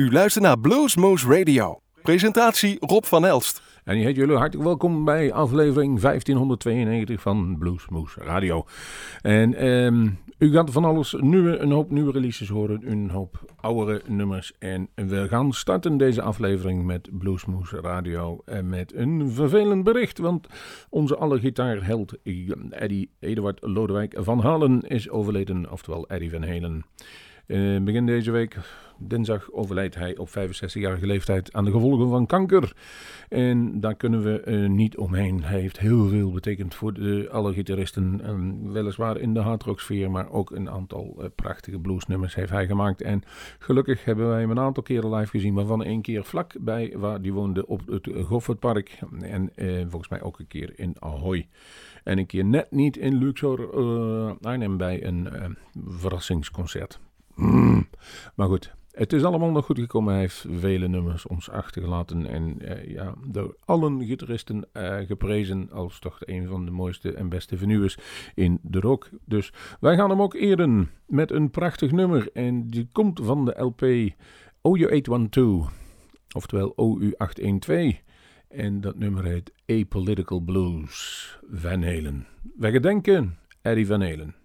U luistert naar Bluesmoose Radio. Presentatie Rob van Elst. En die heet jullie hartelijk welkom bij aflevering 1592 van Bluesmoose Radio. En ehm, u gaat van alles nieuwe, een hoop nieuwe releases horen, een hoop oudere nummers. En we gaan starten deze aflevering met Bluesmoose Radio en met een vervelend bericht. Want onze alle gitaarheld Eddie Eduard Lodewijk van Halen is overleden, oftewel Eddie van Halen. Uh, begin deze week, dinsdag, overlijdt hij op 65-jarige leeftijd aan de gevolgen van kanker. En daar kunnen we uh, niet omheen. Hij heeft heel veel betekend voor de, alle gitaristen. Um, weliswaar in de hardrocksfeer, maar ook een aantal uh, prachtige bluesnummers heeft hij gemaakt. En gelukkig hebben wij hem een aantal keren live gezien, waarvan één keer vlak bij waar die woonde op het Goffertpark. En volgens mij ook een keer in Ahoy. En een keer net niet in Luxor Arnhem bij een verrassingsconcert. Maar goed, het is allemaal nog goed gekomen. Hij heeft vele nummers ons achtergelaten. En uh, ja, door allen gitaristen uh, geprezen als toch een van de mooiste en beste venues in de rock. Dus wij gaan hem ook eren met een prachtig nummer. En die komt van de LP OU812. Oftewel OU812. En dat nummer heet Apolitical Blues. Van Halen. Wij gedenken Eddie Van Halen.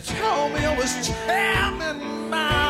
Told me I was jamming now.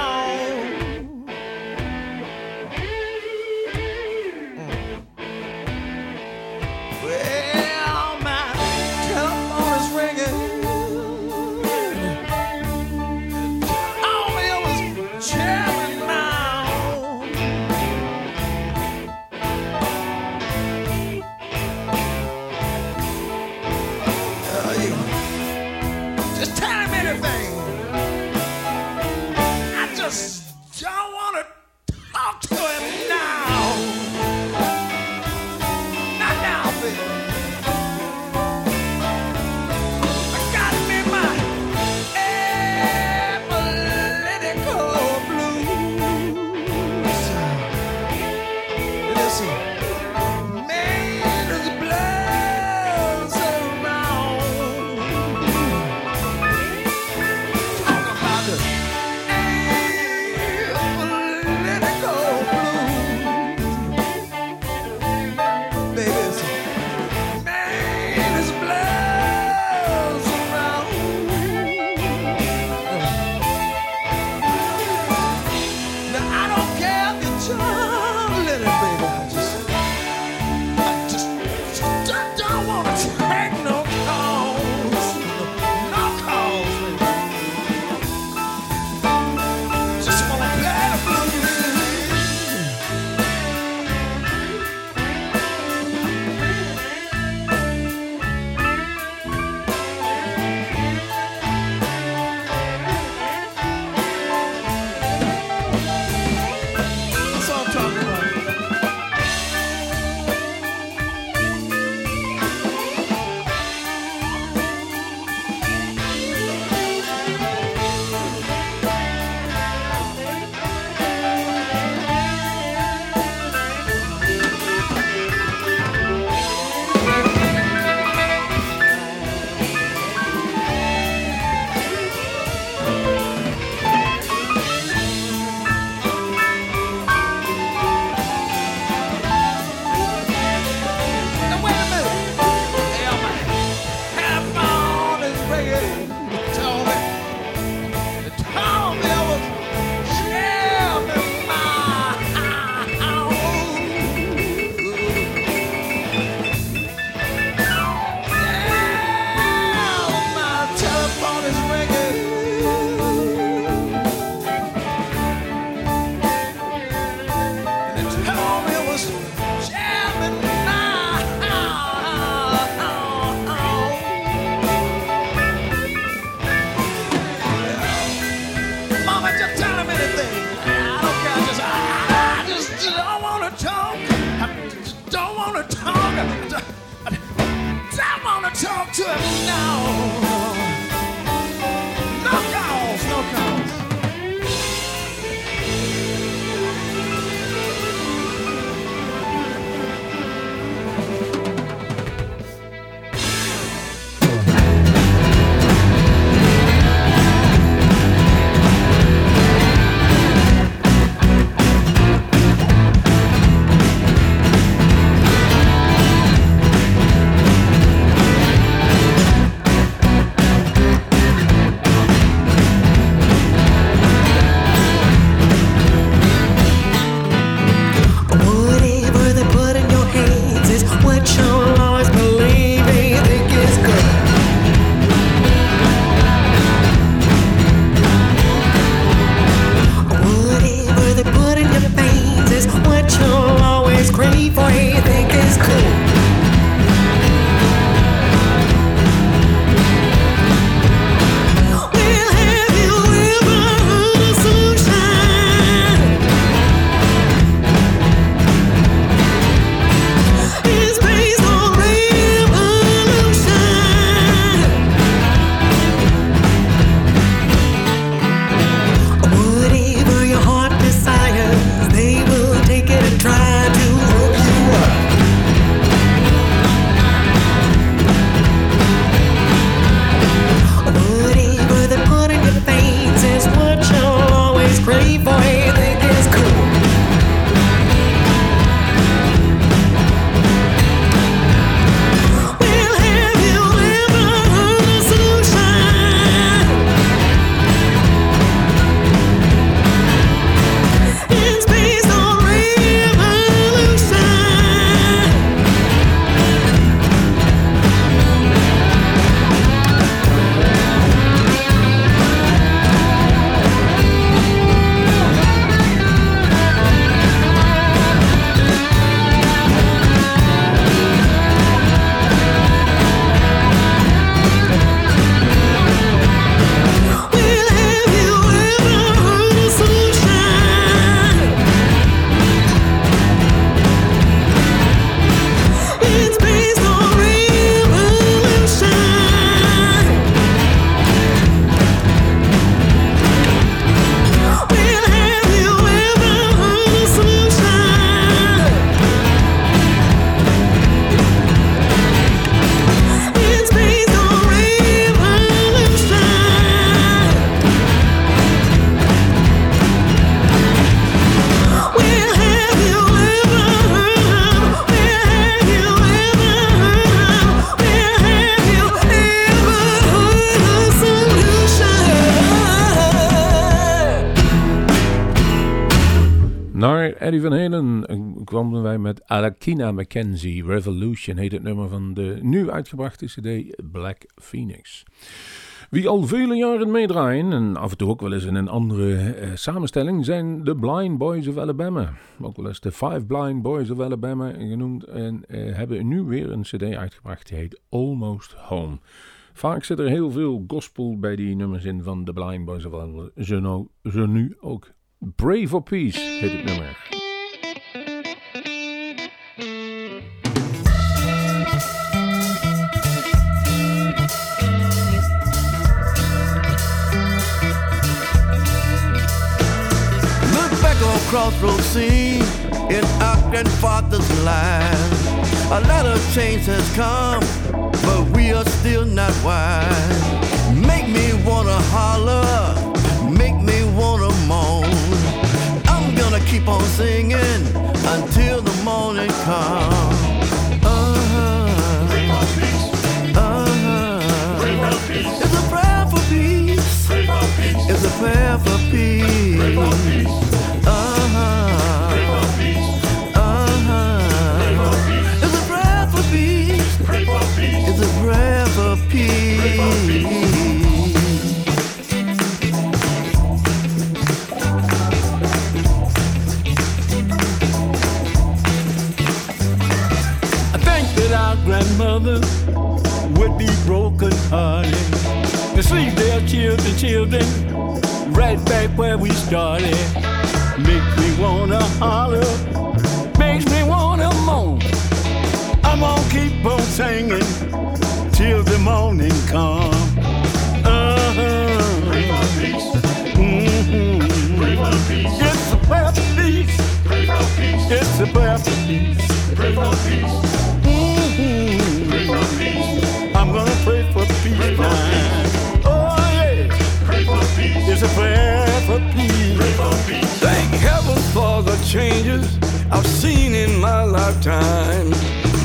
Met Alakina Mackenzie. Revolution heet het nummer van de nu uitgebrachte CD Black Phoenix. Wie al vele jaren meedraaien, en af en toe ook wel eens in een andere eh, samenstelling, zijn de Blind Boys of Alabama. Ook wel eens de Five Blind Boys of Alabama genoemd. En eh, hebben nu weer een CD uitgebracht die heet Almost Home. Vaak zit er heel veel gospel bij die nummers in van de Blind Boys of Alabama. Zo, nou, nu ook. Pray for Peace heet het nummer. Crossroads scene in our grandfather's line. A lot of change has come, but we are still not wise. Make me wanna holler, make me wanna moan. I'm gonna keep on singing until the morning comes. Where. Makes me wanna holler, makes me wanna moan. I'm gonna keep on singing till the morning comes. Uh-huh. Mhm. It's a prayer for peace. It's a prayer for peace. Mhm. Changes I've seen in my lifetime.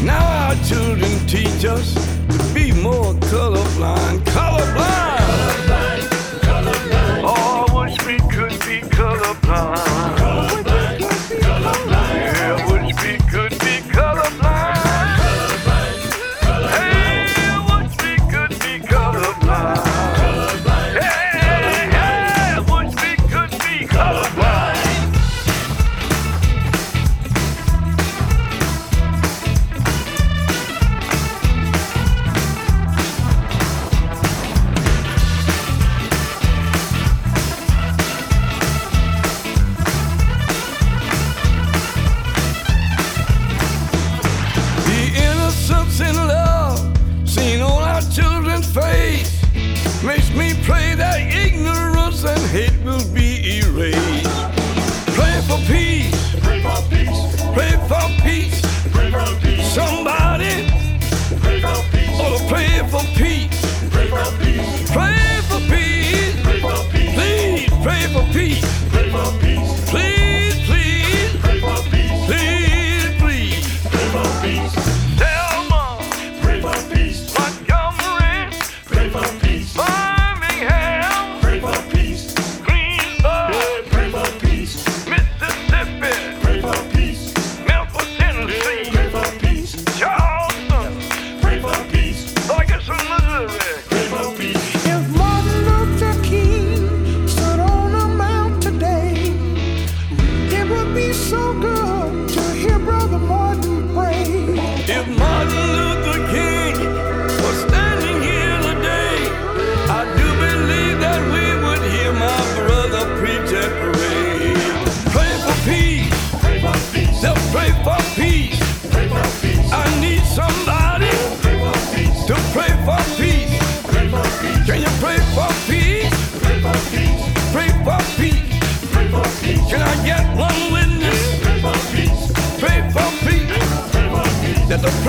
Now our children teach us to be more colorblind. Colorblind! Pray for peace. Pray for peace. Somebody. Pray for peace. Oh, pray for peace. Pray for peace. Pray for peace. Pray for peace. Please pray for peace. Pray for peace.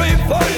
free for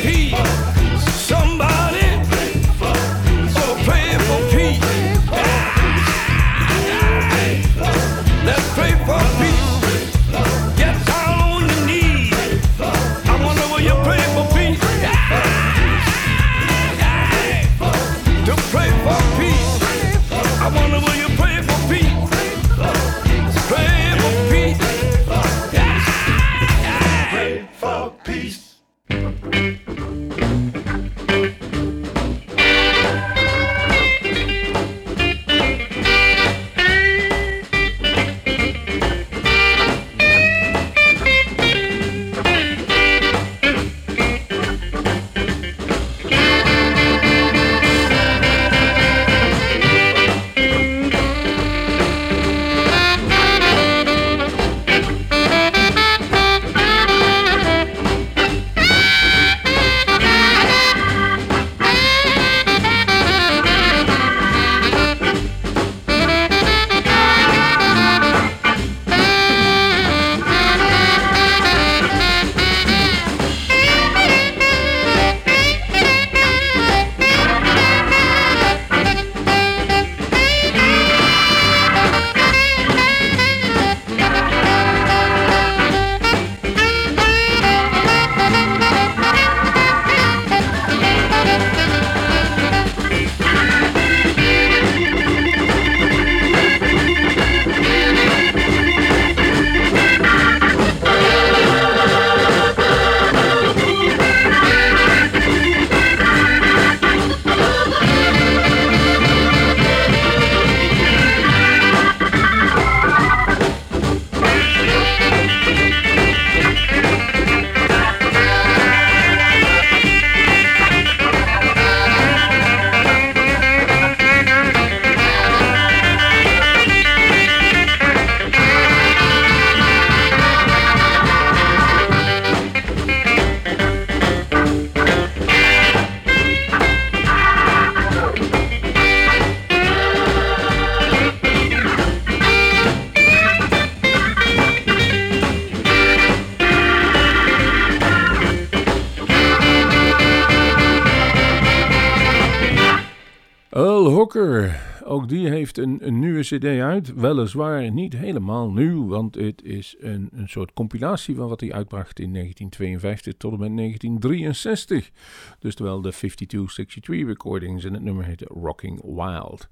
cd uit. Weliswaar niet helemaal nieuw, want het is een, een soort compilatie van wat hij uitbracht in 1952 tot en met 1963. Dus terwijl de 52-63 recordings en het nummer heette Rocking Wild.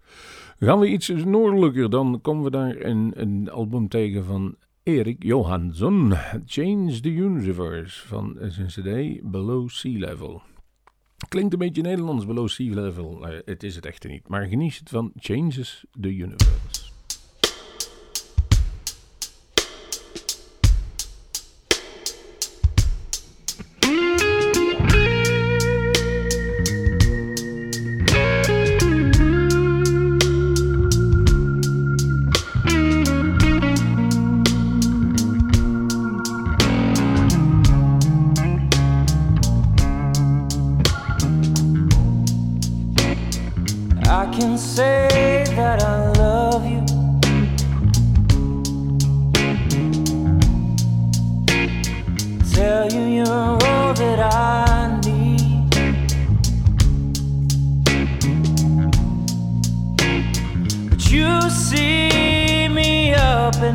Gaan we iets noordelijker, dan komen we daar een, een album tegen van Erik Johansson. Change the Universe van zijn cd Below Sea Level. Klinkt een beetje Nederlands, below sea level. Uh, het is het echter niet. Maar geniet het van Changes the Universe.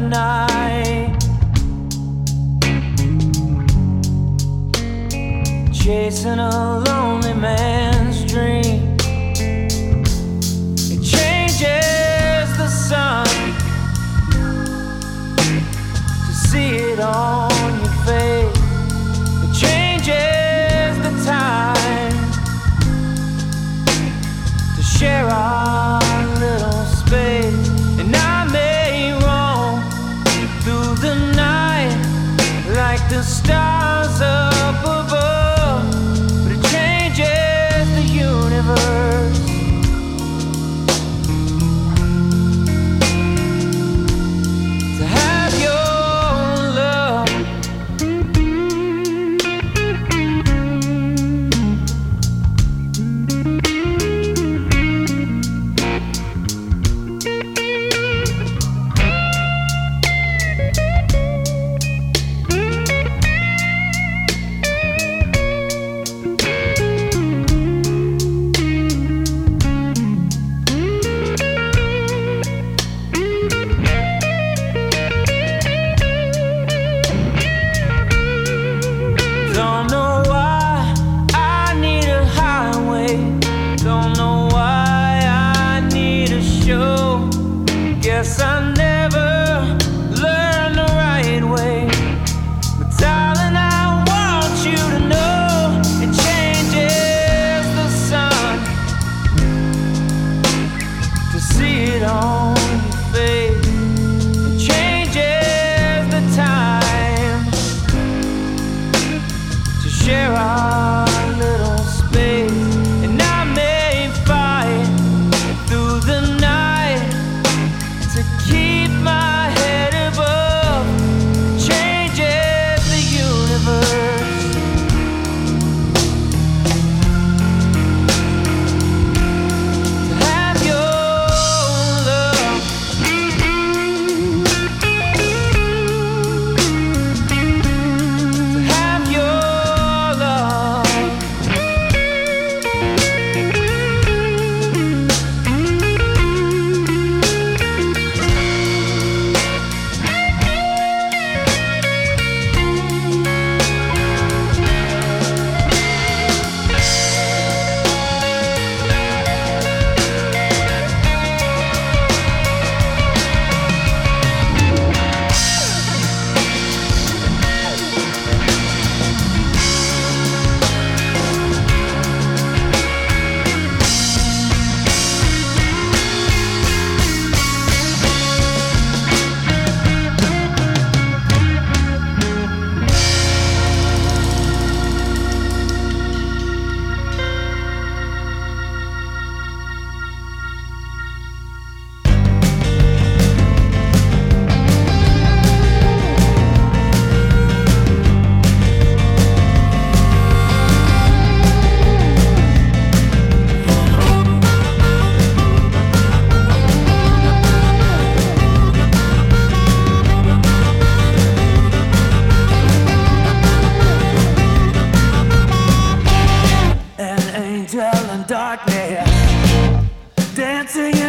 night. Chasing a lonely man.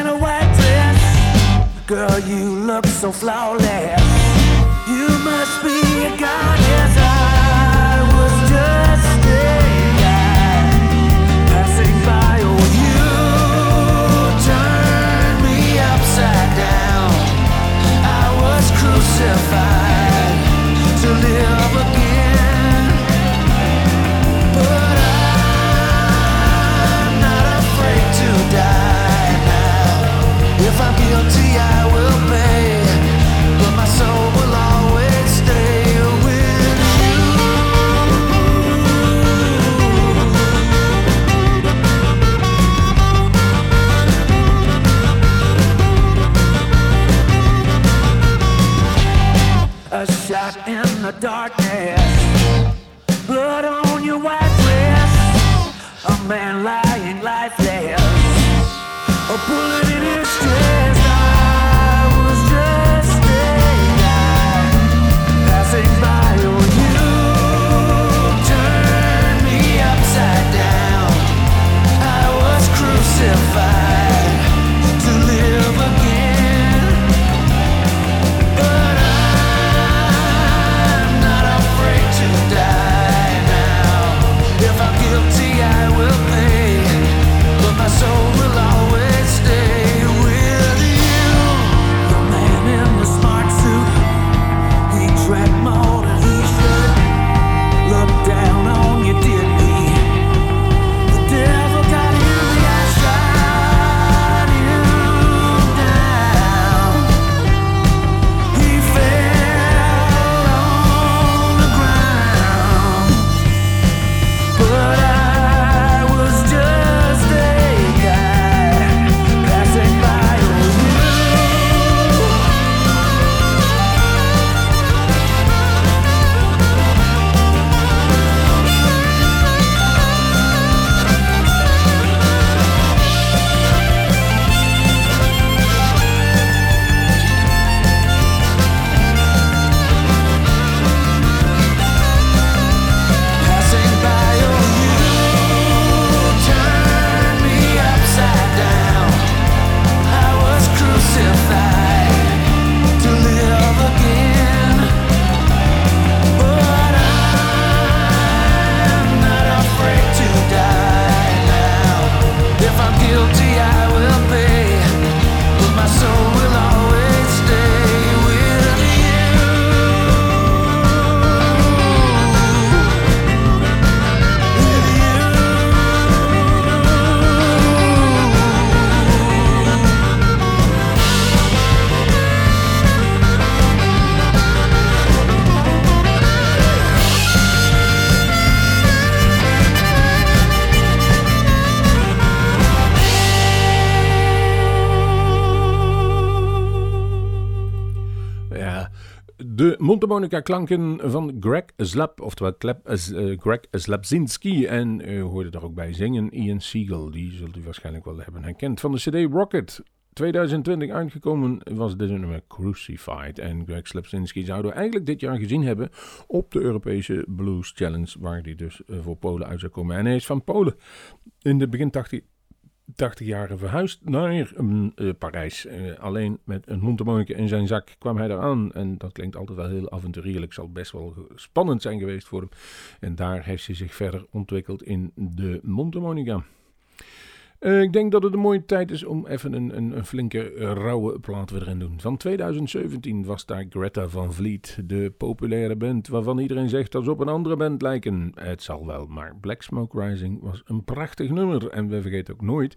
In a white dress. Girl, you look so flawless. You must be a goddess. I was just a guy passing by. Oh, you turned me upside down. I was crucified darkness, mondharmonica klanken van Greg Slap, oftewel Klep, eh, Greg Slapzinski. En u hoorde daar ook bij zingen Ian Siegel, die zult u waarschijnlijk wel hebben herkend. Van de CD Rocket 2020 uitgekomen was dit nummer Crucified. En Greg Slapzinski zouden we eigenlijk dit jaar gezien hebben op de Europese Blues Challenge, waar hij dus eh, voor Polen uit zou komen. En hij is van Polen in de begin 80 80 jaren verhuisd naar eh, Parijs. Eh, alleen met een mondharmonica in zijn zak kwam hij eraan. En dat klinkt altijd wel heel avonturierlijk. Zal best wel spannend zijn geweest voor hem. En daar heeft hij zich verder ontwikkeld in de mondharmonica. Eh, ik denk dat het een mooie tijd is om even een, een, een flinke eh, rauwe plaat weer erin te doen. Van 2017 was daar Greta van Vliet, de populaire band waarvan iedereen zegt dat ze op een andere band lijken. Het zal wel, maar Black Smoke Rising was een prachtig nummer. En we vergeten ook nooit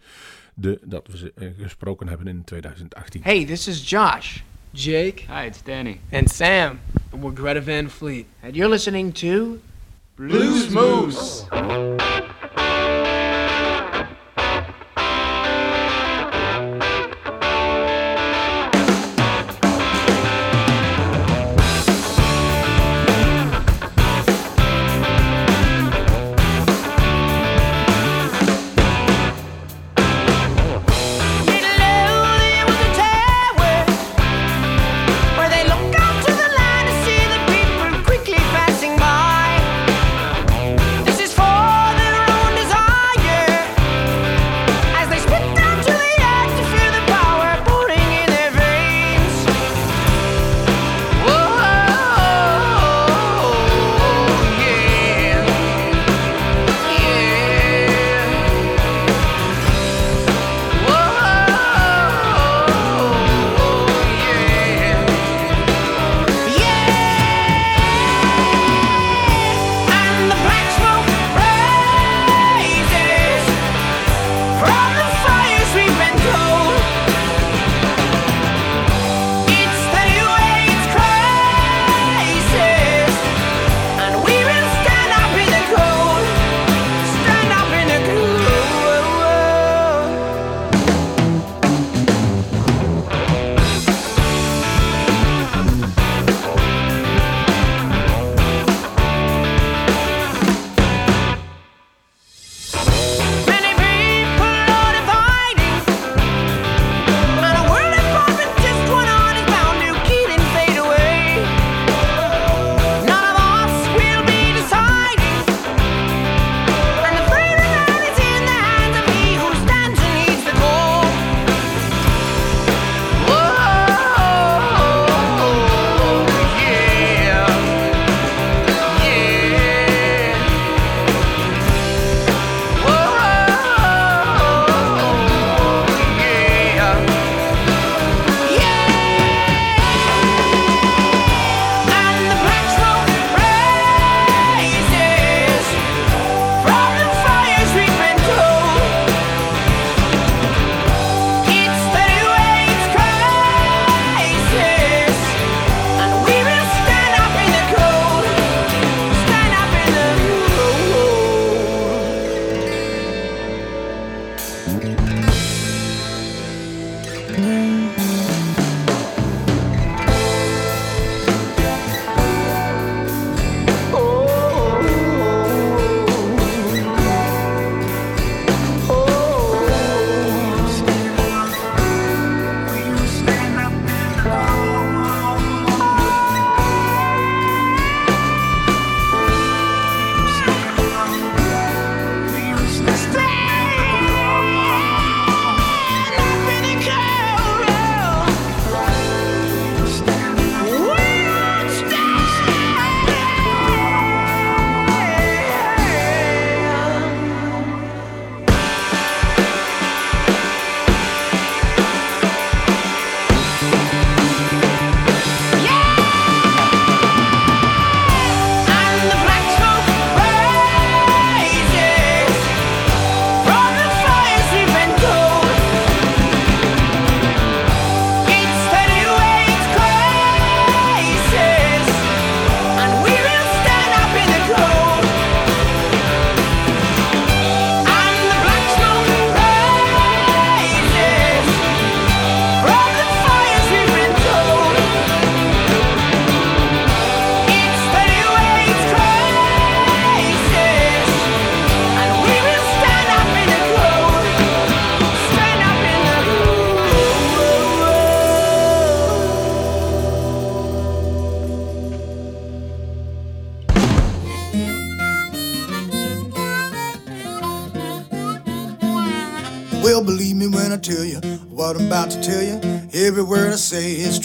de, dat we ze eh, gesproken hebben in 2018. Hey, this is Josh, Jake, Hi, it's Danny. and Sam. And we're Greta Van Fleet. And you're listening to Blues Moose.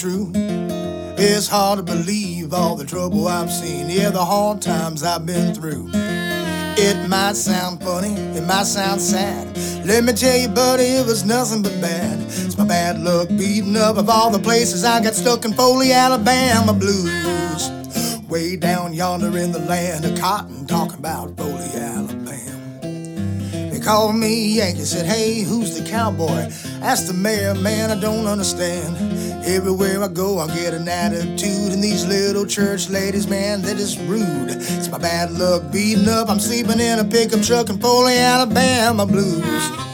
It's hard to believe all the trouble I've seen, yeah, the hard times I've been through. It might sound funny, it might sound sad. Let me tell you, buddy, it was nothing but bad. It's my bad luck beating up of all the places I got stuck in Foley, Alabama blues. Way down yonder in the land of cotton, talking about Foley, Alabama. They called me Yankee, said, Hey, who's the cowboy? Asked the mayor, man, I don't understand. Everywhere I go, I get an attitude. And these little church ladies, man, they're just rude. It's my bad luck beating up. I'm sleeping in a pickup truck in Foley, Alabama blues.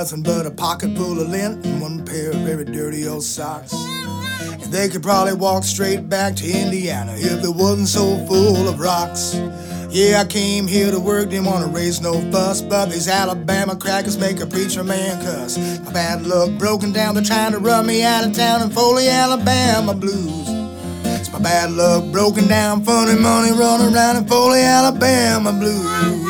Nothing but a pocket full of lint and one pair of very dirty old socks. And they could probably walk straight back to Indiana if it wasn't so full of rocks. Yeah, I came here to work, didn't want to raise no fuss, but these Alabama crackers make a preacher man cuss. My bad luck broken down, they're trying to run me out of town in Foley, Alabama blues. It's my bad luck broken down, funny money running around in Foley, Alabama blues.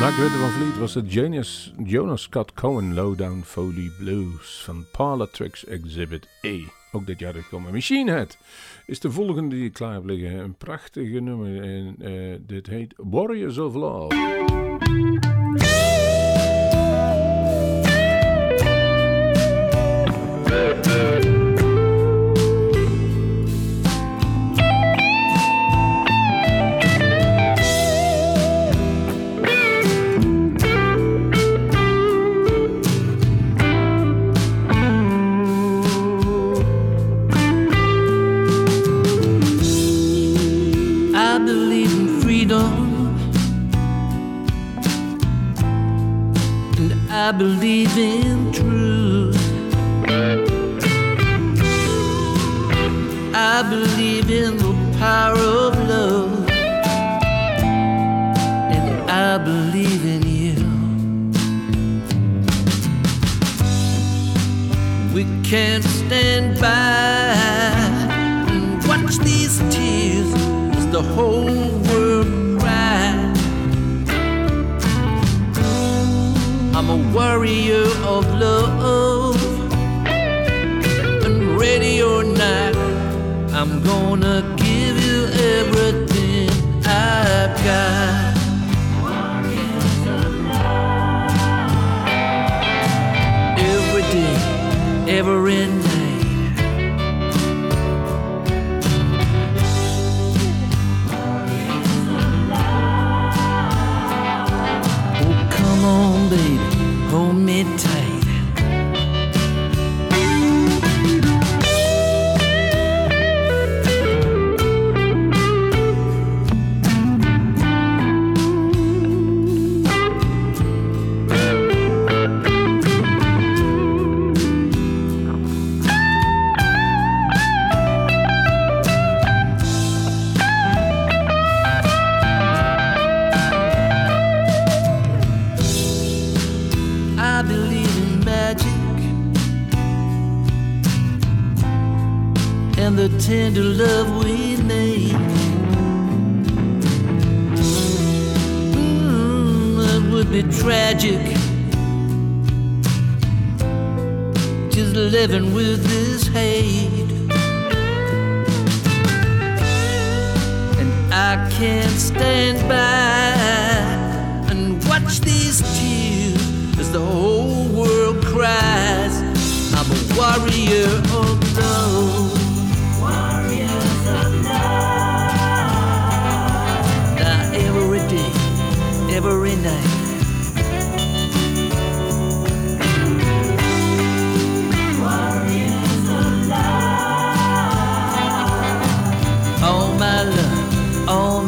Na Greta van Vliet was het Jonas, Jonas Scott Cohen Lowdown Foley Blues van Parlor Tricks Exhibit A. Ook dit jaar gekomen. Machine Head is de volgende die ik klaar heb liggen. Een prachtige nummer. En eh, dit heet Warriors of Love. I believe in truth. I believe in the power of love. And I believe in you. We can't stand by worry you. Be tragic just living with this hate. And I can't stand by and watch these tears as the whole world cries. I'm a warrior of love. Warriors of love. Now every day, every night. All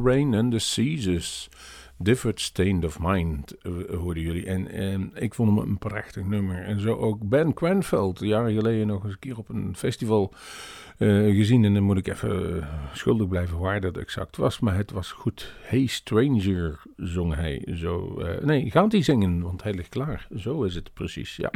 Rain and the Seasons. Different State of Mind eh, hoorden jullie. En, en, ik vond hem een prachtig nummer. En zo ook Ben Quenfeld jaren geleden nog eens een keer op een festival eh, gezien. En dan moet ik even eh, schuldig blijven waar dat exact was. Maar het was goed. Hey Stranger zong hij zo. nee, gaat hij zingen, want hij ligt klaar. Zo is het precies, ja.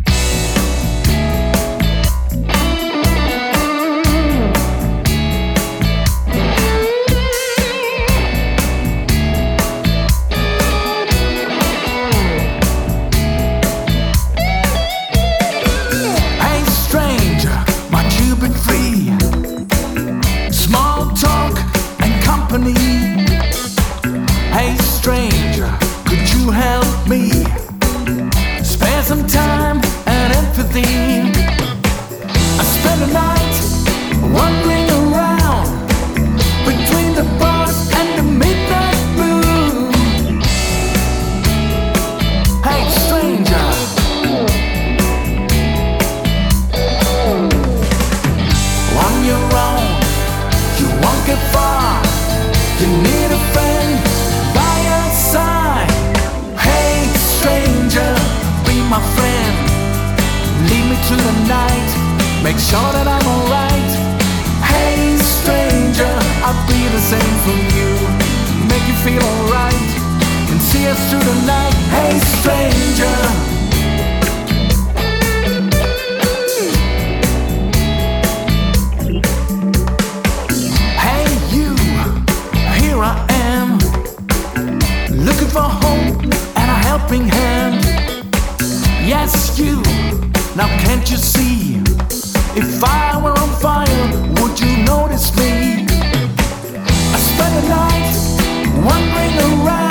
right.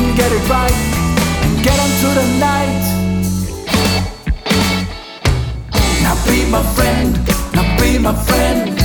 can get it right and get on to the night. Now be my friend, now be my friend.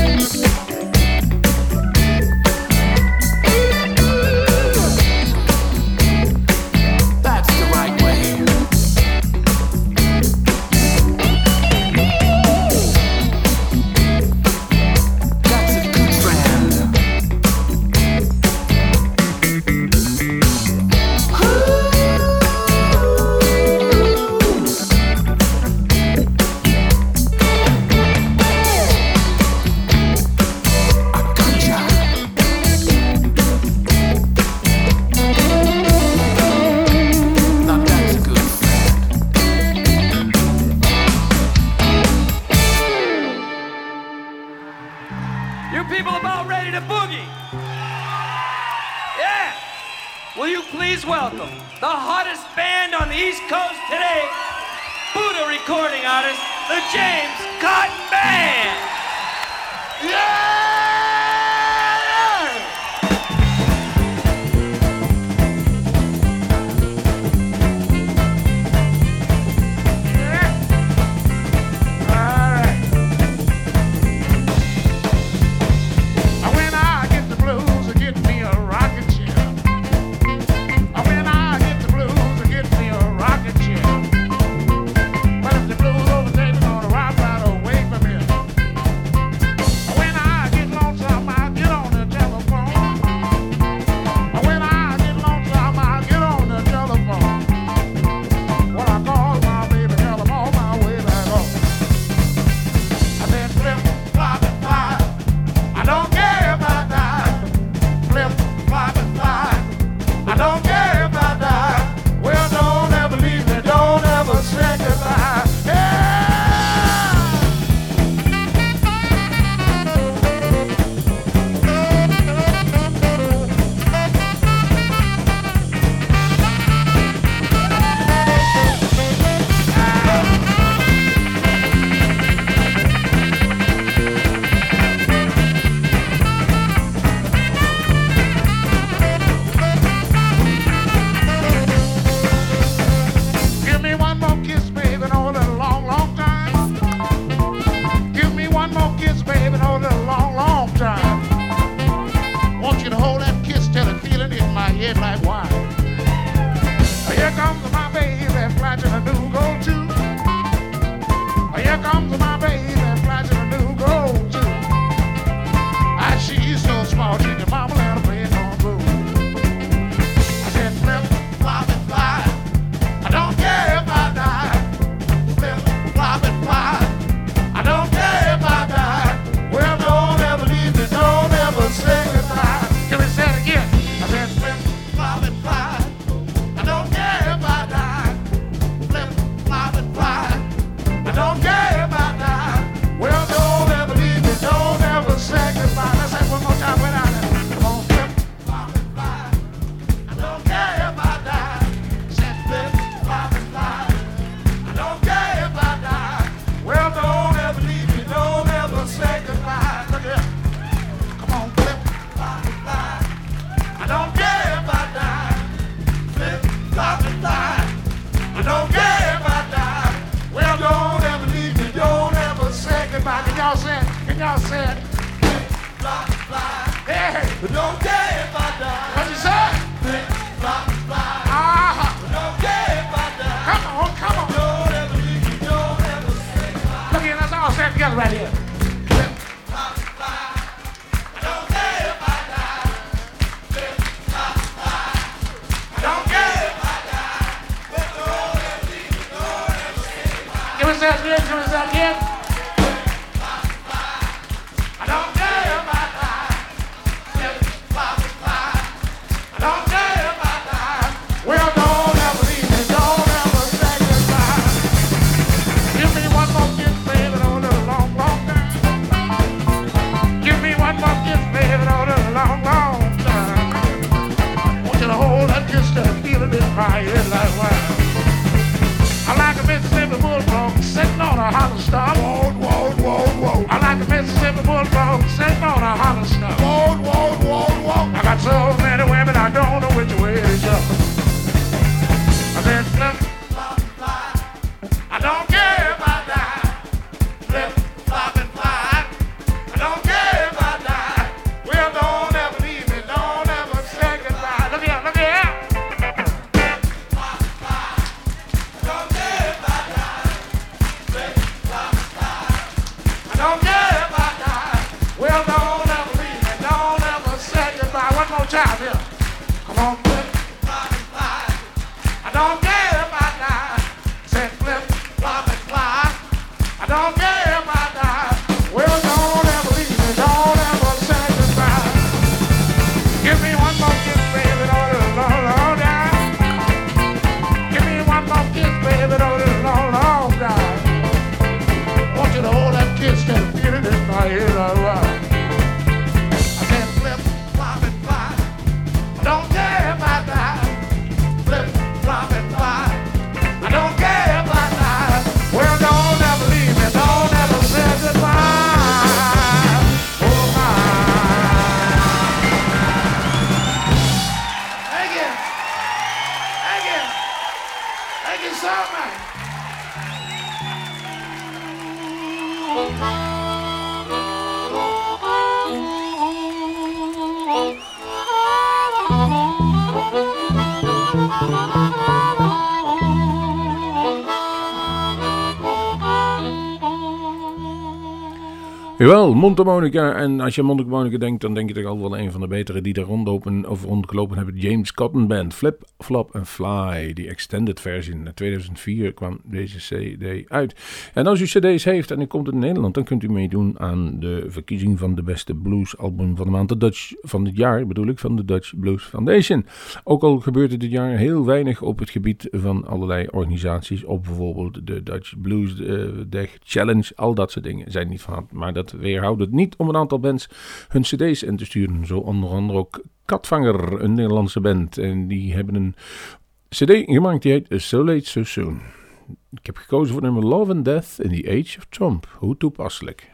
won't Jawel, Mondharmonica. En als je aan denkt, dan denk je toch al wel een van de betere die er rondlopen of rondgelopen hebben. James Cotton Band, Flip, Flop and Fly. Die extended versie. In 2004 kwam deze CD uit. En als u CD's heeft en u komt in Nederland, dan kunt u meedoen aan de verkiezing van de beste bluesalbum van de maand. De Dutch van het jaar, bedoel ik, van de Dutch Blues Foundation. Ook al gebeurt er dit jaar heel weinig op het gebied van allerlei organisaties. Op bijvoorbeeld de Dutch Blues uh, Dag Challenge. Al dat soort dingen zijn niet van. Maar dat weerhoudt het niet om een aantal bands hun cd's in te sturen. Zo onder andere ook Katvanger, een Nederlandse band. En die hebben een cd gemaakt die heet So Late So Soon. Ik heb gekozen voor nummer Love and Death in the Age of Trump. Hoe toepasselijk.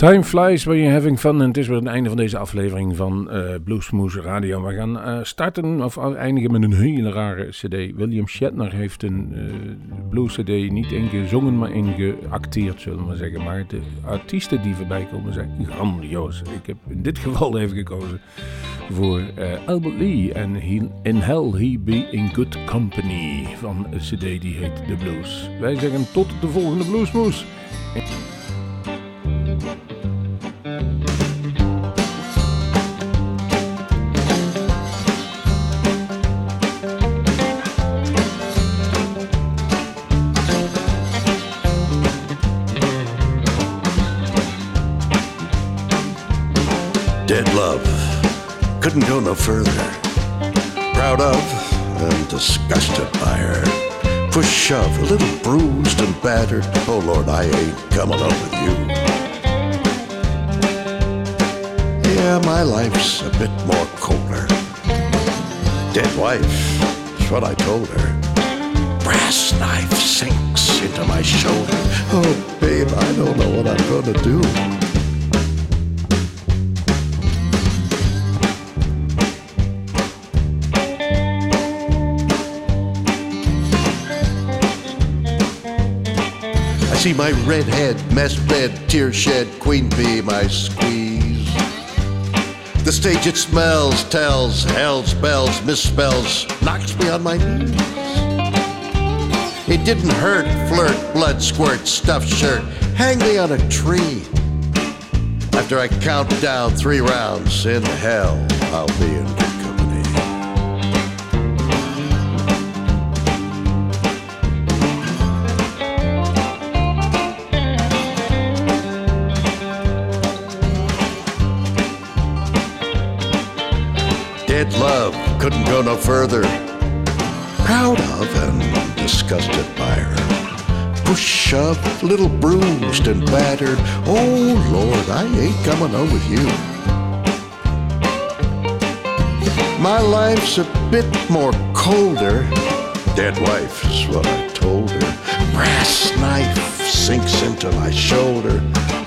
Time flies when you're having fun. En het is weer het einde van deze aflevering van uh, Radio. We gaan uh, starten of eindigen met een hele rare cd. William Shatner heeft een uh, blues cd niet ingezongen, maar ingeacteerd, zullen we maar zeggen. Maar de artiesten die voorbij komen zijn grandioos. Ik heb in dit geval even gekozen voor Albert Lee en In Hell He Be In Good Company van een cd die heet The Blues. Wij zeggen tot de volgende Bluesmoes. Go no further. Proud of and disgusted by her. Push shove, a little bruised and battered. Oh Lord, I ain't coming up with you. Yeah, my life's a bit more colder. Dead wife, that's what I told her. Brass knife sinks into my shoulder. Oh, babe, I don't know what I'm gonna do. See my red head, mess bed, tear shed, queen bee, my squeeze. The stage it smells, tells, hell spells, misspells, knocks me on my knees. It didn't hurt, flirt, blood squirt, stuffed shirt, hang me on a tree. After I count down three rounds in hell, I'll be in couldn't go no further. Proud of and disgusted by her. Push up, little bruised and battered. Oh Lord, I ain't coming home with you. My life's a bit more colder. Dead wife is what I told her. Brass knife sinks into my shoulder.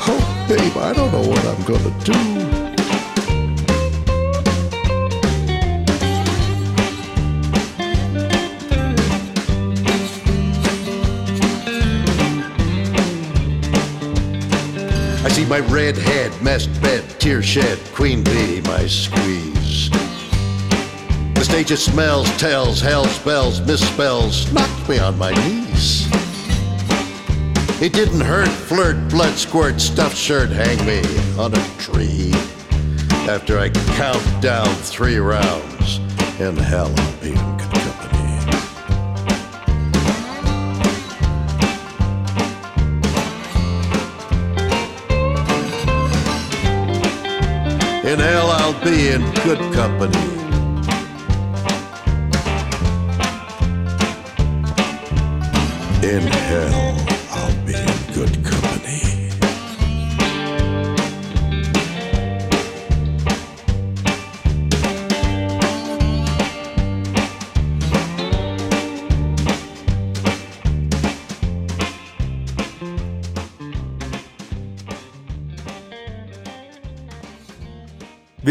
Oh, babe, I don't know what I'm gonna do. My red head, messed bed, tear shed, queen bee, my squeeze. The stage of smells, tells, hell spells, misspells, knocked me on my knees. It didn't hurt, flirt, blood squirt, stuffed shirt, hang me on a tree. After I count down three rounds, in hell I'll be in hell, I'll be in good company. In hell,